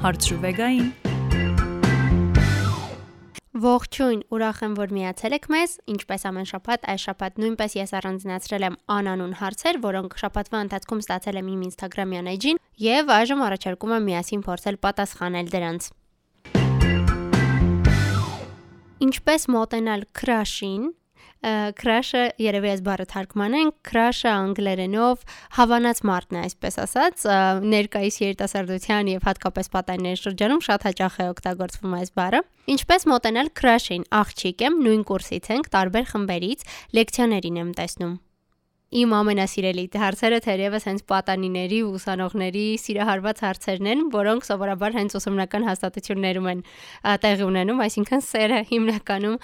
Հարցրուվեգային Ողջույն, ուրախ եմ, որ միացել եք մեզ։ Ինչպես ամեն շաբաթ, այս շաբաթ նույնպես ես առանձնացրել եմ անանուն հարցեր, որոնք շաբաթվա ընթացքում ստացել եմ իմ Instagram-յան էջին, եւ այժմ առաջարկում եմ միասին փորձել պատասխանել դրանց։ Ինչպես մոտենալ crush-ին, crush-ը երևի այս բառը թարգմանենք, crush-ը անգլերենով հավանած մարդն է, այսպես ասած, ներկայիս երիտասարդության եւ հատկապես պատանիների շրջանում շատ հաճախ է օգտագործվում այս բառը։ Ինչպես մոտենալ crush-ին, աղջիկ եմ, նույն կուրսից ենք, տարբեր խմբերից, լեկցիաներին եմ տեսնում իմ ամենասիրելի հարցերը թերևս հենց պատանիների ու ուսանողների սիրահարված հարցերն են, որոնք սովորաբար հենց ուսումնական հաստատություններում են տեղի ունենում, այսինքն սերը հիմնականում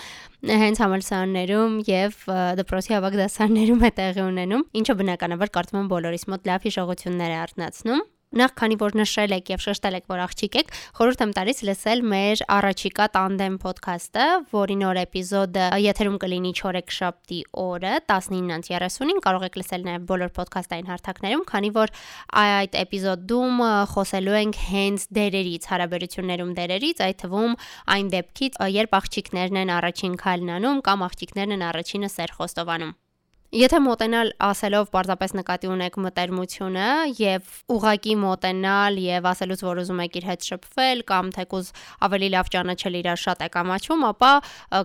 հենց համալսարաններում եւ դպրոցի ավագ դասարաններում է տեղի ունենում, ինչը բնականաբար կարծում եմ բոլորիս մոտ լավ հիշողություններ է արտնացնում։ Նախ քանի որ նշել եք եւ շեշտել եք, որ աղջիկ եք, խորհուրդ եմ տալիս լսել մեր առաջիկա Tandem podcast-ը, որի նոր էպիզոդը եթերում կլինի չորեքշաբթի օրը 19:30-ին, կարող եք լսել նաեւ բոլոր podcast-ային հարթակներում, քանի որ այդ էպիզոդում խոսելու ենք հենց դերերից, հարաբերություններում դերերից, այդ թվում այն դեպքից, երբ աղջիկներն են առաջին քայլն անում կամ աղջիկներն են առաջինը սեր խոստովանում։ Եթե մոտենալ ասելով պարզապես նկատի ունեք մտերմությունը եւ ուղակի մոտենալ եւ ասելուց որ ուզում եք իր հետ շփվել կամ թեկուզ ավելի լավ ճանաչել իրար շատ եք ամաչում, ապա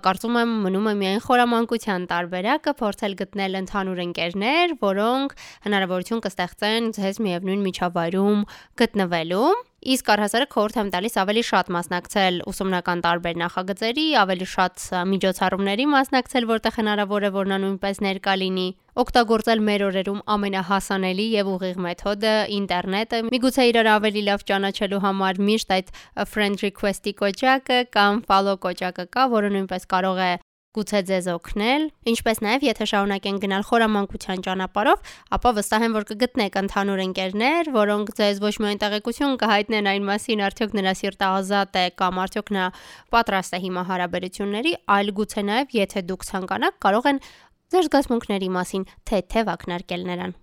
կարծում եմ մնում է միայն խորամանկության տարբերակը փորձել գտնել ընդհանուր ընկերներ, որոնք հնարավորություն կստեղծեն ձեզ միևնույն միջավայրում գտնվելու Իսկ առհասարակ խորհուրդ եմ տալիս ավելի շատ մասնակցել ուսումնական տարբեր նախագծերի, ավելի շատ միջոցառումների մասնակցել, որտեղ հնարավոր է որ նա նույնպես ներկա լինի, օգտագործել մեր օրերում ամենահասանելի եւ ուղիղ մեթոդը ինտերնետը։ Միգուցե իրար ավելի լավ ճանաչելու համար միշտ այդ friend request-ի կոճակը կամ follow կոճակը կա, որը նույնպես կարող է գուցե ձեզ օգնել, ինչպես նաև եթե շարունակեն գնալ խորամանկության ճանապարհով, ապա վստահ եմ, որ կգտնեք ընդհանուր ընկերներ, որոնք ձեզ ոչ միայն տեղեկություն կհայտնեն այն մասին, արդյոք նրա սիրտը ազատ է կամ արդյոք նա պատրաստ է հիմա հարաբերությունների, այլ գուցե նաև եթե դուք ցանկանաք, կարող են ձեր զգացմունքների մասին թեթև ակնարկել նրան։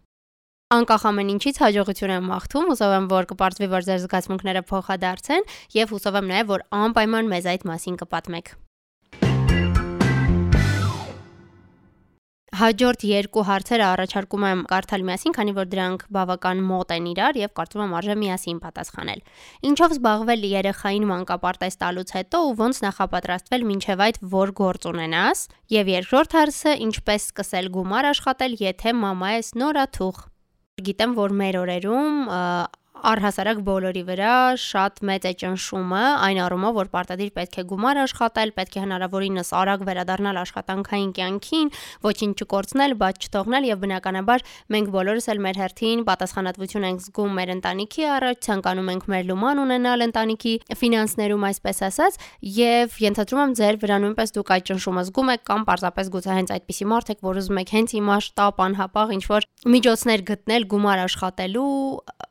Անկախ ամեն ինչից հաջողություն եմ մաղթում, հուսով եմ, որ կպարտվի, որ ձեր զգացմունքները փոխադարձեն եւ հուսով եմ նաեւ, որ անպայման մեզ այդ մասին կպատմեք։ Հաջորդ երկու հարցերը առաջարկում եմ կարդալ միասին, քանի որ դրանք բավական մոտ են իրար եւ կարծում եմ արժե միասին պատասխանել։ Ինչով զբաղվել երեխային մանկապարտեզ տալուց հետո ու ոնց նախապատրաստվել մինչև այդ որ գործ ունենաս։ Եվ երկրորդ հարցը՝ ինչպես սկսել գումար աշխատել, եթե մամա ես նորաթուխ։ Գիտեմ, որ մեր օրերում առհասարակ բոլորի վրա շատ մեծ է ճնշումը այն առումով, որ պարտադիր պետք է գումար աշխատել, պետք է հնարավորինս արագ վերադառնալ աշխատանքային կյանքին, ոչինչ չկորցնել, բաց չթողնել եւ բնականաբար մենք բոլորս էլ մեր հերթին պատասխանատվություն ենք զգում մեր ընտանիքի առաջ, ցանկանում ենք մեր լուման ունենալ ընտանիքի ֆինանսներում, այսպես ասած, եւ ենթադրում եմ ձեր վրա նույնպես դուք այդ ճնշումը զգում եք կամ պարզապես գուցե հենց այդպիսի մարդ եք, որ ուզում եք հենց հիմա շտապ անհապաղ ինչ որ միջոցներ գտնել գումար աշխատելու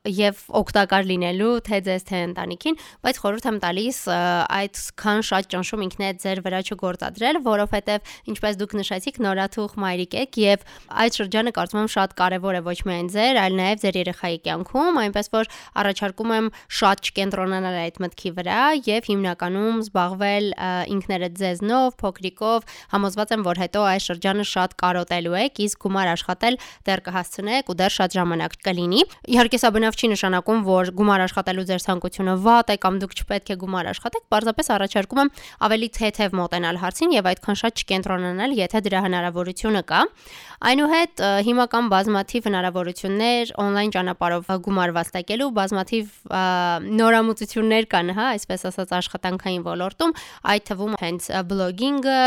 եւ օգտակար լինելու թե ձեզ թե ընտանիքին, բայց խորհուրդ եմ տալիս այդքան շատ ճնշում ինքնեդ ձեր վրա չգործադրել, որովհետեւ ինչպես դուք նշեցիք, նորաթուխ մայրիկ եք եւ այդ շրջանը կարծում եմ շատ կարեւոր է ոչ միայն ձեր, այլ նաեւ ձեր երեխայի կյանքում, այնպես որ առաջարկում եմ շատ չկենտրոնանալ այդ մտքի վրա եւ հիմնականում զբաղվել ինքներդ ձեզնով, փոքրիկով, համոզված եմ, որ հետո այս շրջանը շատ կարոտելու եք, իսկ գումար աշխատել դեռ կհասցնեք ու դեռ շատ ժամանակ կլինի։ Իհարկե սա բնավ չի նշանակում որ գումար աշխատելու ձեր ցանկությունը վատ է կամ դուք չպետք է գումար աշխատեք, պարզապես առաջարկում եմ ավելի թեթև մոտենալ հարցին եւ այդքան շատ չկենտրոնանալ, եթե դրա հնարավորությունը կա։ Այնուհետ հիմա կան բազմաթիվ հնարավորություններ on-line ճանապարհով գումար վաստակելու, բազմաթիվ նորամուծություններ կան, հա, այսպես ասած աշխատանքային ոլորտում, այդ թվում հենց բլոգինգը,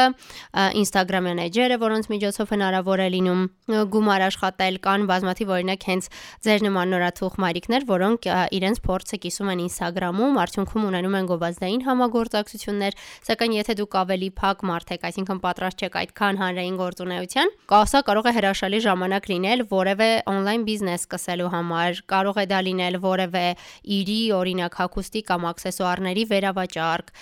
Instagram-յան էջերը, որոնց միջոցով հնարավոր է լինում գումար աշխատել, կան բազմաթիվ օրինակ հենց ձեր նման նորաթուխ մայրիկներ, որոնք որոնք իրենց փորձը կիսում են Instagram-ում, արդյունքում ունենում են գովազդային համագործակցություններ, սակայն եթե դուք ավելի փակ մարդ եք, այսինքն պատրաստ չեք այդքան հանրային գործունեության, կասա կարող է հրաշալի ժամանակ լինել որևէ on-line բիզնես սկսելու համար, կարող է դա լինել որևէ իրի, օրինակ հագուստի կամ աքսեսուարների վերավաճառք,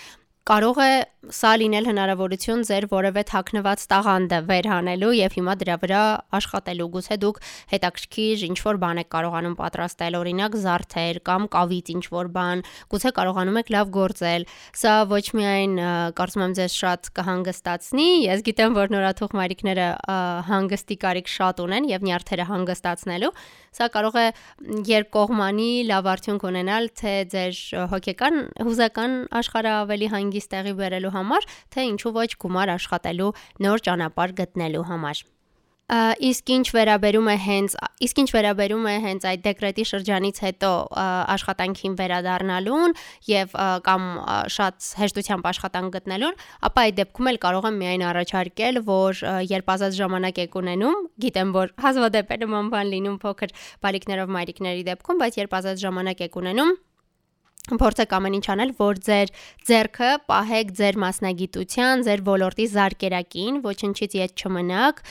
կարող է սա լինել հնարավորություն ձեր որևէ թաքնված տաղանդը վերհանելու եւ հիմա դրա վրա աշխատելու։ Գուցե դուք հետաքրքիր ինչ որ բան եք կարողանում պատրաստել, օրինակ զարդեր կամ կավից ինչ որ բան, գուցե կարողանում եք լավ գործել։ Սա ոչ միայն կարծում եմ ձեզ շատ կհանգստացնի, ես գիտեմ, որ նորաթուխ մայրիկները հանգստի կարիք շատ ունեն եւ նյարդերը հանգստացնելու, Սա կարող է երկկողմանի լավ արդյունք ունենալ թե ձեր հոգեկան հուզական աշխարհը ավելի հանգիստ տեղի բերելու համար, թե ինչու ոչ գումար աշխատելու նոր ճանապարհ գտնելու համար իսկ ինչ վերաբերում է հենց իսկ ինչ վերաբերում է հենց այդ դեկրետի շրջանից հետո աշխատանքին վերադառնալուն եւ կամ շատ հեշտությամբ աշխատանք գտնելուն, ապա այդ դեպքում էլ կարող եմ միայն առաջարկել, որ երբ ազատ ժամանակ եք ունենում, գիտեմ որ հազվադեպ է նման բան լինում փոքր բալիկներով մայրիկների դեպքում, բայց երբ ազատ ժամանակ եք ունենում, փորձեք ամեն ինչ անել, որ ձեր ձեռքը պահեք ձեր մասնագիտության, ձեր ոլորտի զարգերակին, ոչնչից ետ չմնաք,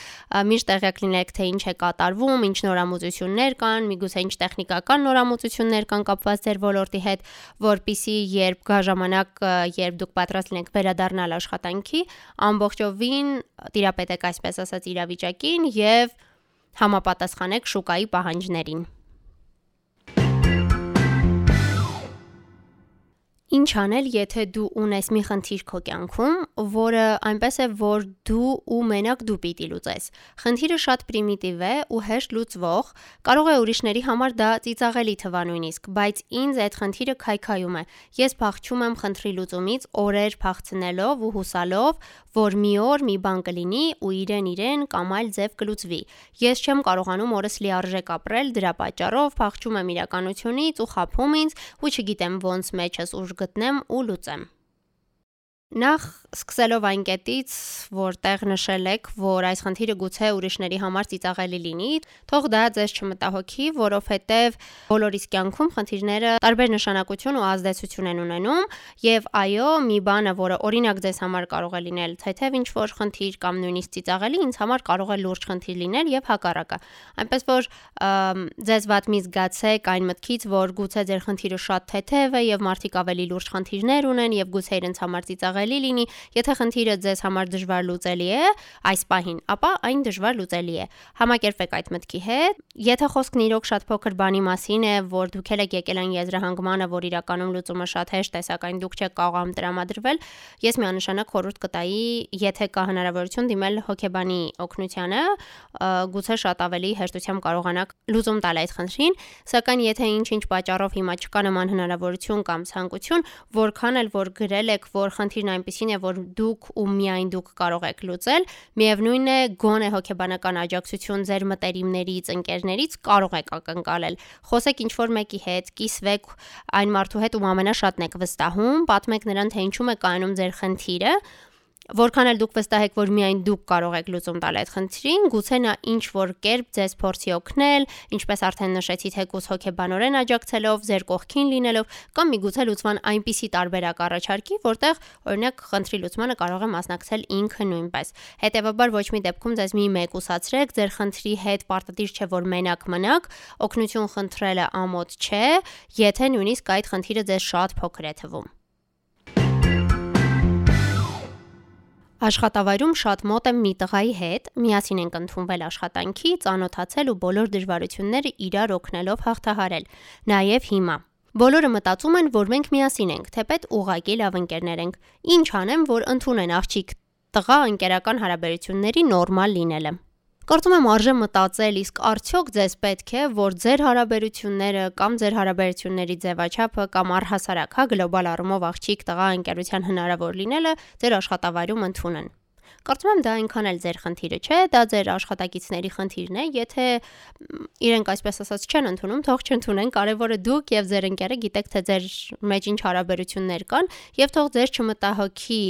միշտ տեղյակ լինեք, թե ինչ է կատարվում, ինչ նորամուծություններ կան, միգուցե ինչ տեխնիկական նորամուծություններ կան կապված ձեր ոլորտի հետ, որpիսի երբ գա ժամանակ, երբ դուք պատրաստ լինեք վերադառնալ աշխատանքի, ամբողջովին տիրապետեք այսպես ասած իրավիճակին եւ համապատասխանեք շուկայի պահանջներին։ Ինչ անել, եթե դու ունես մի խնդիր քո կյանքում, որը այնպես է, որ դու ու մենակ դու պիտի լուծես։ Խնդիրը շատ պրիմիտիվ է ու հեշտ լուծվող, կարող է ուրիշների համար դա ծիծաղելի թվա նույնիսկ, բայց ինձ այդ խնդիրը քայքայում է։ Ես փախչում եմ խնդրի լուծումից օրեր փախցնելով ու հուսալով, որ մի օր մի բան կլինի ու իրեն իրեն կամ այլ ձև կլուծվի։ Ես չեմ կարողանում օրս լիարժեք ապրել դրա պատճառով, փախչում եմ իրականությունից ու խափում ինձ ու չգիտեմ ոնց մեջս ուժ գտնեմ ու լուծեմ։ Նախ սկսելով այն կետից, որտեղ նշել եք, որ այս խնդիրը գուցե ուրիշների համար ծիծաղելի լինի, թող դա ձեզ չմտահոգի, որովհետև բոլորիս կյանքում խնդիրները տարբեր նշանակություն ու ազդեցություն են ունենում, եւ այո, մի բանը, որը օրինակ ձեզ համար կարող է լինել թեթև ինչ որ խնդիր կամ նույնիսկ ծիծաղելի, ինձ համար կարող է լուրջ խնդիր լինել եւ հակառակը։ Այնպես որ ձեզ վատ մի զգացեք այն մտքից, որ գուցե ձեր խնդիրը շատ թեթև է եւ մարդիկ ավելի լուրջ խնդիրներ ունեն եւ գուցե իրենց համար ծիծաղ ծիծաղելի լինի, եթե խնդիրը ձեզ համար դժվար լուծելի է այս պահին, ապա այն դժվար լուծելի է։ Համակերպեք այդ մտքի հետ։ Եթե խոսքն իրոք շատ փոքր բանի մասին է, որ դուք եք եկել այն եզրահանգմանը, որ իրականում լուծումը շատ հեշտ է, սակայն դուք չեք կարողանում տրամադրվել, ես միանշանակ խորհուրդ կտայի, եթե կա հնարավորություն դիմել հոգեբանի օգնությանը, գուցե շատ ավելի հեշտությամբ կարողանաք լուծում տալ այդ խնդրին, սակայն եթե ինչ-ինչ պատճառով հիմա չկա նման հնարավորություն կամ ցանկություն, որքան էլ որ գրել եք, որ խնդիրն խնդիրն այնպեսին է, որ դուք ու միայն դուք կարող եք լուծել, միևնույն է, գոնե հոգեբանական աջակցություն ձեր մտերիմներից, ընկերներից կարող եք ակնկալել։ Խոսեք ինչ որ մեկի հետ, կիսվեք այն մարդու հետ, ում ամենաշատն եք վստահում, պատմեք նրան, թե ինչու է կայանում ձեր խնդիրը, Որքան էլ դուք վստահ եք, որ միայն դուք կարող եք լուծում տալ այդ խնդրին, գուցե նա ինչ որ կերպ ձեզ փորձի օգնել, ինչպես արդեն նշեցի, թեկուս հոգեբանորեն աջակցելով, ձեր կողքին լինելով, կամ միգուցե լուծման այնպիսի տարբերակ առաջարկի, որտեղ օրինակ խնդրի լուծմանը կարող է մասնակցել ինքը նույնպես։ Հետևաբար ոչ մի դեպքում ձեզ մի մեկուսացրեք, ձեր խնդրի հետ պարտադիր չէ որ մենակ մնաք, օգնություն խնդրելը ամոթ չէ, եթե նույնիսկ այդ խնդիրը ձեզ շատ փոքր է թվում։ Աշխատավայրում շատ մոտ եմ մի տղայի հետ, միասին ենք ընդունվել աշխատանքի, ծանոթացել ու բոլոր դժվարությունները իրար օգնելով հաղթահարել, նաև հիմա։ Բոլորը մտածում են, որ մենք միասին ենք, թեպետ ուղակի լավ ընկերներ ենք։ Ինչ անեմ, որ ընդունեն աղջիկ տղա ընկերական հարաբերությունների նորմալ լինելը։ Կարծում եմ արժե մտածել, իսկ արդյոք ձեզ պետք է, որ ձեր հարաբերությունները կամ ձեր հարաբերությունների ձևաչափը կամ առհասարակ հա գլոբալ առումով աղջիկ տղա ընկերության հնարավոր լինելը ձեր աշխատավայրում ընդունեն։ Կարծում եմ դա այնքան էլ ձեր խնդիրը չէ, դա ձեր աշխատակիցների խնդիրն է, եթե իրենք այսպես ասած չեն ընդունում, թող չընդունեն, կարևորը դուք եւ ձեր ընկերը գիտեք թե ձեր մեջ ինչ հարաբերություններ կան եւ թող ձեր չմտահոգի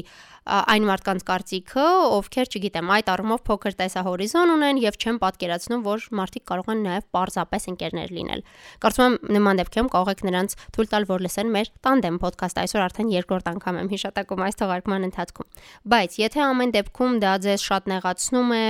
այն մարդկանց կարծիքը, ովքեր, չգիտեմ, այդ առումով փոքր տեսահորիզոն ունեն եւ չեն պատկերացնում, որ մարդիկ կարող են նաեւ պարզապես ընկերներ լինել։ Կարծում եմ նման դեպքերում կարող եք նրանց թույլ տալ, որ լսեն մեր տանդեմ ոդքասթ այսօր արդեն երկրորդ անգամ եմ հիշատակում այս թողարկման ընթացքում։ Բայց եթե ամեն դեպքում դա ձեզ շատ նեղացնում է,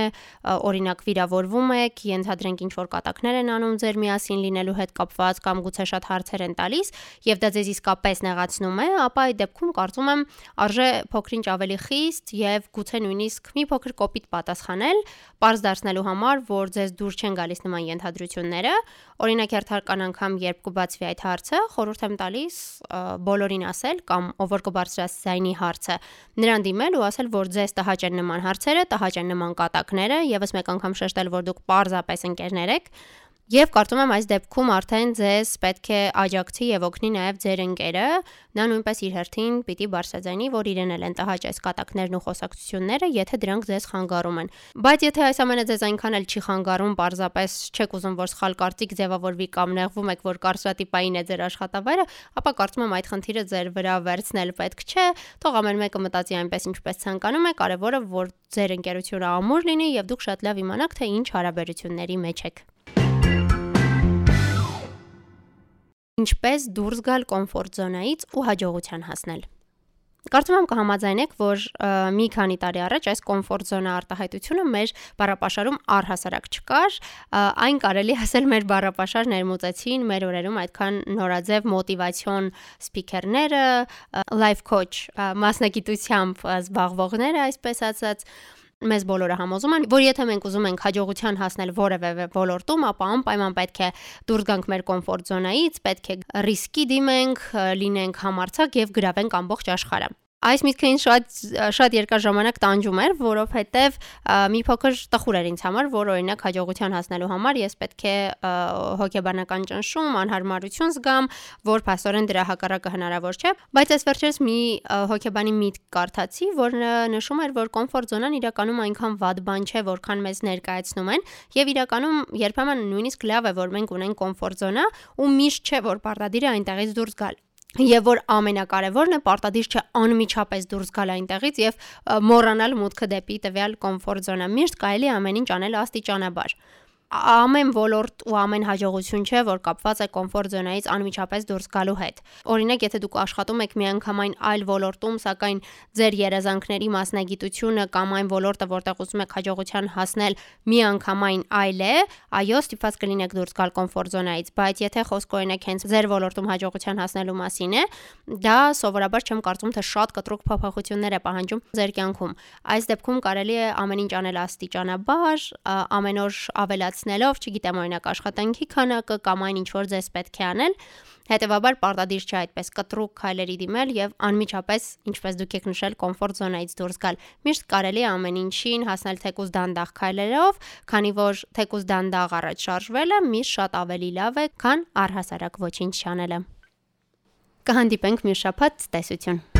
օրինակ վիրավորվում եք, ենթադրենք ինչ որ կատակներ են անում ձեր միասին լինելու հետ կապված կամ գուցե շատ հարցեր են տալիս եւ դա ձեզ իսկապես նեղացնում է, ապա այդ դեպքում կարծում եմ արժե փոքրինչ ավելի խիստ եւ գուցե նույնիսկ մի փոքր կոպիտ պատասխանել, པարզ դարձնելու համար, որ ձեզ դուր չեն գալիս նման ենթադրությունները։ Օրինակ երթարկան անգամ երբ կբացվի այդ հարցը, խորհուրդ եմ տալիս բոլորին ասել կամ ով որ կբարձրաս զայնի հարցը, նրան դիմել ու ասել, որ ձեզ տհաճ են նման հարցերը, տհաճ են նման կատակները, եւս մեկ անգամ շեշտել, որ դուք պարզապես ընկերներ եք Եվ կարծում եմ այս դեպքում արդեն ձեզ պետք է աջակցի եւ օգնի նաեւ ձեր ընկերը, նա նույնպես իր հերթին պիտի բարձրաձայնի, որ իրեն էլ են տհաճ այս կատակներն ու խոսակցությունները, եթե դրանք ձեզ խանգարում են։ Բայց եթե այս ամենը ձեզ այնքան էլ չի խանգարում, parzapes չեք ուզում, որ սխալ կարծիք ձևավորվի կամ նեղվում եք, որ կարծրատիպային է ձեր աշխատավայրը, ապա կարծում եմ այդ խնդիրը ձեր վրա վերցնել պետք չէ, թող ամեն մեկը մտածի այնպես ինչպես ցանկանում է, կարևորը որ ձեր ընկերությունը ամուր լինի եւ դուք շատ լավ իմանաք, թե ինչ հարաբերությունների մեջ եք։ Ինչպես դուրս գալ կոմֆորտ զոնայից ու հաջողության հասնել։ Կարծում եմ կհամաձայնեք, որ մի քանի տարի առաջ այս կոմֆորտ զոնա արտահայտությունը մեր բառապաշարում առհասարակ չկար, այն կարելի ասել մեր բառապաշար ներմուծեցին մեր օրերում այդքան նորաձև մոտիվացիոն սփիքերները, life coach մասնագիտությամբ զբաղվողները, այսպես ասած, մեզ բոլորը համոզում են, որ եթե մենք ուզում ենք հաջողության հասնել որևէ ոլորտում, ապա անպայման պետք է դուրս գանք մեր կոմֆորտ զոնայից, պետք է ռիսկի դիմենք, լինենք համարցակ եւ գրավենք ամբողջ աշխարհը։ Այս միտքը ինձ շատ շատ երկար ժամանակ տանջում էր, որովհետև մի փոքր տխուր էր ինձ համար, որ օրինակ հաջողության հասնելու համար ես պետք է հոգեբանական ճնշում, անհարմարություն զգամ, որ փաստորեն դրա հակառակը հնարավոր չէ, բայց ես վերջերս մի հոգեբանի միտք կարդացի, որ նշում էր, որ կոմֆորտ զոնան իրականում այնքան վատ բան չէ, որքան մեզ ներկայացնում են, եւ իրականում երբեմն նույնիսկ լավ է, որ մենք ունենք կոմֆորտ զոնա ու միշտ չէ, որ պարտադիր է այնտեղից դուրս գալ Եվ որ ամենակարևորն է պարտադիր չէ անմիջապես դուրս գալ այնտեղից եւ մոռանալ մուտքը դեպի տվյալ կոմֆորտ զոնա։ Միշտ կարելի ամեն ինչ անել աստիճանաբար ամեն ոլորտ ու ամեն հաջողություն չէ, որ կապված է կոմֆորտ զոնայից անմիջապես դուրս գալու հետ։ Օրինակ, եթե դուք աշխատում եք միանգամայն այլ ոլորտում, սակայն ձեր երազանքների մասնագիտությունը կամ այն ոլորտը, որտեղ ուզում եք հաջողության հասնել, միանգամայն այլ է, այո, ստիպված կլինեք դուրս գալ կոմֆորտ զոնայից, բայց եթե խոսք օրինակ հենց ձեր ոլորտում հաջողության հասնելու մասին է, դա սովորաբար չեմ կարծում, թե շատ կտրուկ փոփոխություններ է պահանջում ձեր կյանքում։ Այս դեպքում կարելի է ամեն ինչ անել աստիճանաբար, ամեն օր ավելաց մեծացնելով, չգիտեմ, օրինակ աշխատանքի քանակը կամ այն ինչ որ ձեզ պետք է անել, հետեւաբար պարտադիր չէ այդպես կտրուկ քայլերի դիմել եւ անմիջապես, ինչպես դուք եք նշել, կոմֆորտ զոնայից դուրս գալ։ Միշտ կարելի է ամեն ինչին հասնել թեկուզ դանդաղ քայլերով, քանի որ թեկուզ դանդաղ առաջ շարժվելը միշտ շատ ավելի լավ է, քան առհասարակ ոչինչ չանելը։ Կհանդիպենք մյուս շաբաթ, տեսություն։